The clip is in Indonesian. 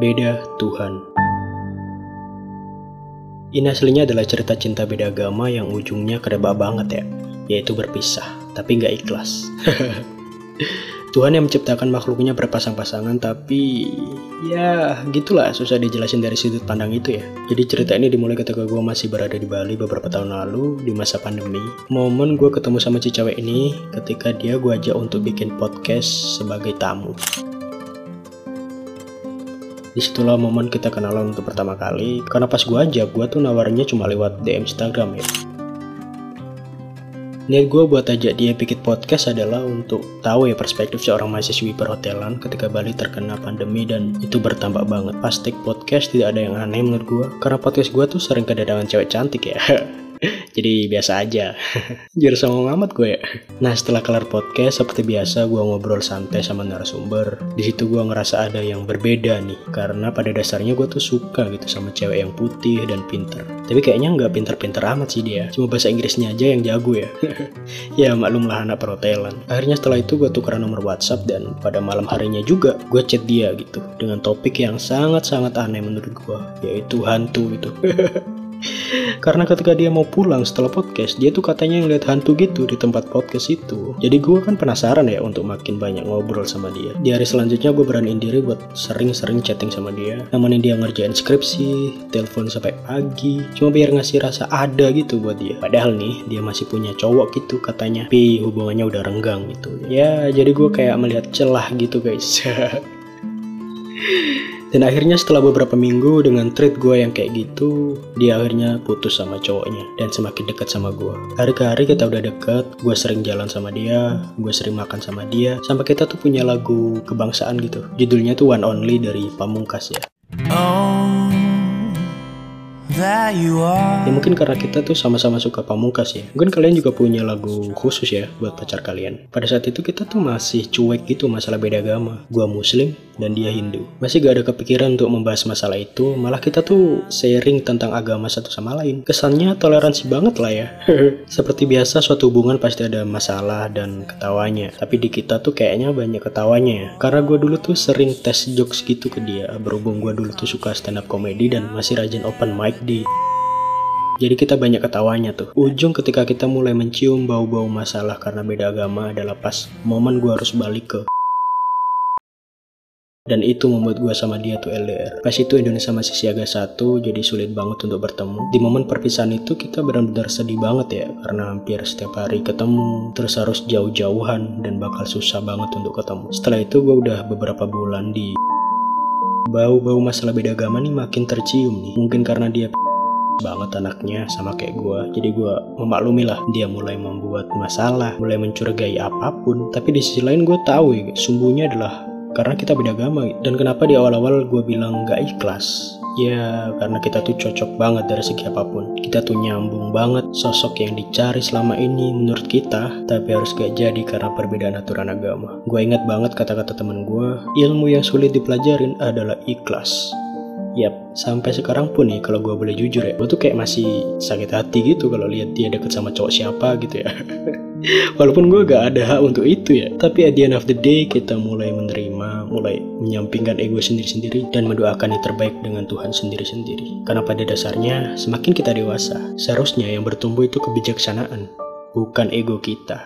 Beda Tuhan Ini aslinya adalah cerita cinta beda agama yang ujungnya kedebak banget ya Yaitu berpisah, tapi nggak ikhlas Tuhan yang menciptakan makhluknya berpasang-pasangan tapi ya gitulah susah dijelasin dari sudut pandang itu ya. Jadi cerita ini dimulai ketika gue masih berada di Bali beberapa tahun lalu di masa pandemi. Momen gue ketemu sama si cewek ini ketika dia gue ajak untuk bikin podcast sebagai tamu. Di situlah momen kita kenalan untuk pertama kali Karena pas gue ajak, gue tuh nawarnya cuma lewat DM Instagram ya Niat gue buat ajak dia bikin podcast adalah untuk tahu ya perspektif seorang mahasiswi perhotelan ketika Bali terkena pandemi dan itu bertambah banget. Pas take podcast tidak ada yang aneh menurut gue, karena podcast gue tuh sering kedatangan cewek cantik ya. jadi biasa aja. Jujur sama amat gue. Ya nah setelah kelar podcast seperti biasa gue ngobrol santai sama narasumber. Di situ gue ngerasa ada yang berbeda nih. Karena pada dasarnya gue tuh suka gitu sama cewek yang putih dan pinter. Tapi kayaknya nggak pinter-pinter amat sih dia. Cuma bahasa Inggrisnya aja yang jago ya. Ya maklum lah anak perhotelan. Akhirnya setelah itu gue tukeran nomor WhatsApp dan pada malam harinya juga gue chat dia gitu. Dengan topik yang sangat-sangat aneh menurut gue yaitu hantu gitu Karena ketika dia mau pulang setelah podcast, dia tuh katanya ngeliat hantu gitu di tempat podcast itu. Jadi gue kan penasaran ya untuk makin banyak ngobrol sama dia. Di hari selanjutnya gue beraniin diri buat sering-sering chatting sama dia. Nemenin dia ngerjain skripsi, telepon sampai pagi. Cuma biar ngasih rasa ada gitu buat dia. Padahal nih, dia masih punya cowok gitu katanya. Tapi hubungannya udah renggang gitu. Ya, jadi gue kayak melihat celah gitu guys. Dan akhirnya setelah beberapa minggu dengan treat gue yang kayak gitu, dia akhirnya putus sama cowoknya dan semakin dekat sama gue. Hari ke hari kita udah deket, gue sering jalan sama dia, gue sering makan sama dia, sampai kita tuh punya lagu kebangsaan gitu. Judulnya tuh One Only dari Pamungkas ya. Oh. Ya mungkin karena kita tuh sama-sama suka pamungkas ya. Mungkin kalian juga punya lagu khusus ya buat pacar kalian. Pada saat itu kita tuh masih cuek gitu masalah beda agama. Gua muslim dan dia Hindu. Masih gak ada kepikiran untuk membahas masalah itu. Malah kita tuh sharing tentang agama satu sama lain. Kesannya toleransi banget lah ya. Seperti biasa suatu hubungan pasti ada masalah dan ketawanya. Tapi di kita tuh kayaknya banyak ketawanya ya. Karena gue dulu tuh sering tes jokes gitu ke dia. Berhubung gue dulu tuh suka stand up comedy dan masih rajin open mic di jadi kita banyak ketawanya tuh. Ujung ketika kita mulai mencium bau-bau masalah karena beda agama adalah pas momen gue harus balik ke dan itu membuat gue sama dia tuh LDR. Pas itu Indonesia masih siaga satu, jadi sulit banget untuk bertemu. Di momen perpisahan itu kita benar-benar sedih banget ya, karena hampir setiap hari ketemu, terus harus jauh-jauhan dan bakal susah banget untuk ketemu. Setelah itu gue udah beberapa bulan di bau-bau masalah beda agama nih makin tercium nih. Mungkin karena dia banget anaknya sama kayak gue jadi gue memaklumi lah dia mulai membuat masalah mulai mencurigai apa pun tapi di sisi lain gue tahu ya sumbunya adalah karena kita beda agama dan kenapa di awal-awal gue bilang gak ikhlas? Ya karena kita tuh cocok banget dari segi apa pun. Kita tuh nyambung banget Sosok yang dicari selama ini menurut kita Tapi harus gak jadi karena perbedaan aturan agama. Gue ingat banget kata-kata temen gue Ilmu yang sulit dipelajarin adalah ikhlas Yap, sampai sekarang pun nih kalau gue boleh jujur ya, gue tuh kayak masih sakit hati gitu kalau lihat dia deket sama cowok siapa gitu ya. Walaupun gue gak ada hak untuk itu ya, tapi at the end of the day kita mulai menerima, mulai menyampingkan ego sendiri-sendiri dan mendoakan yang terbaik dengan Tuhan sendiri-sendiri. Karena pada dasarnya semakin kita dewasa, seharusnya yang bertumbuh itu kebijaksanaan, bukan ego kita.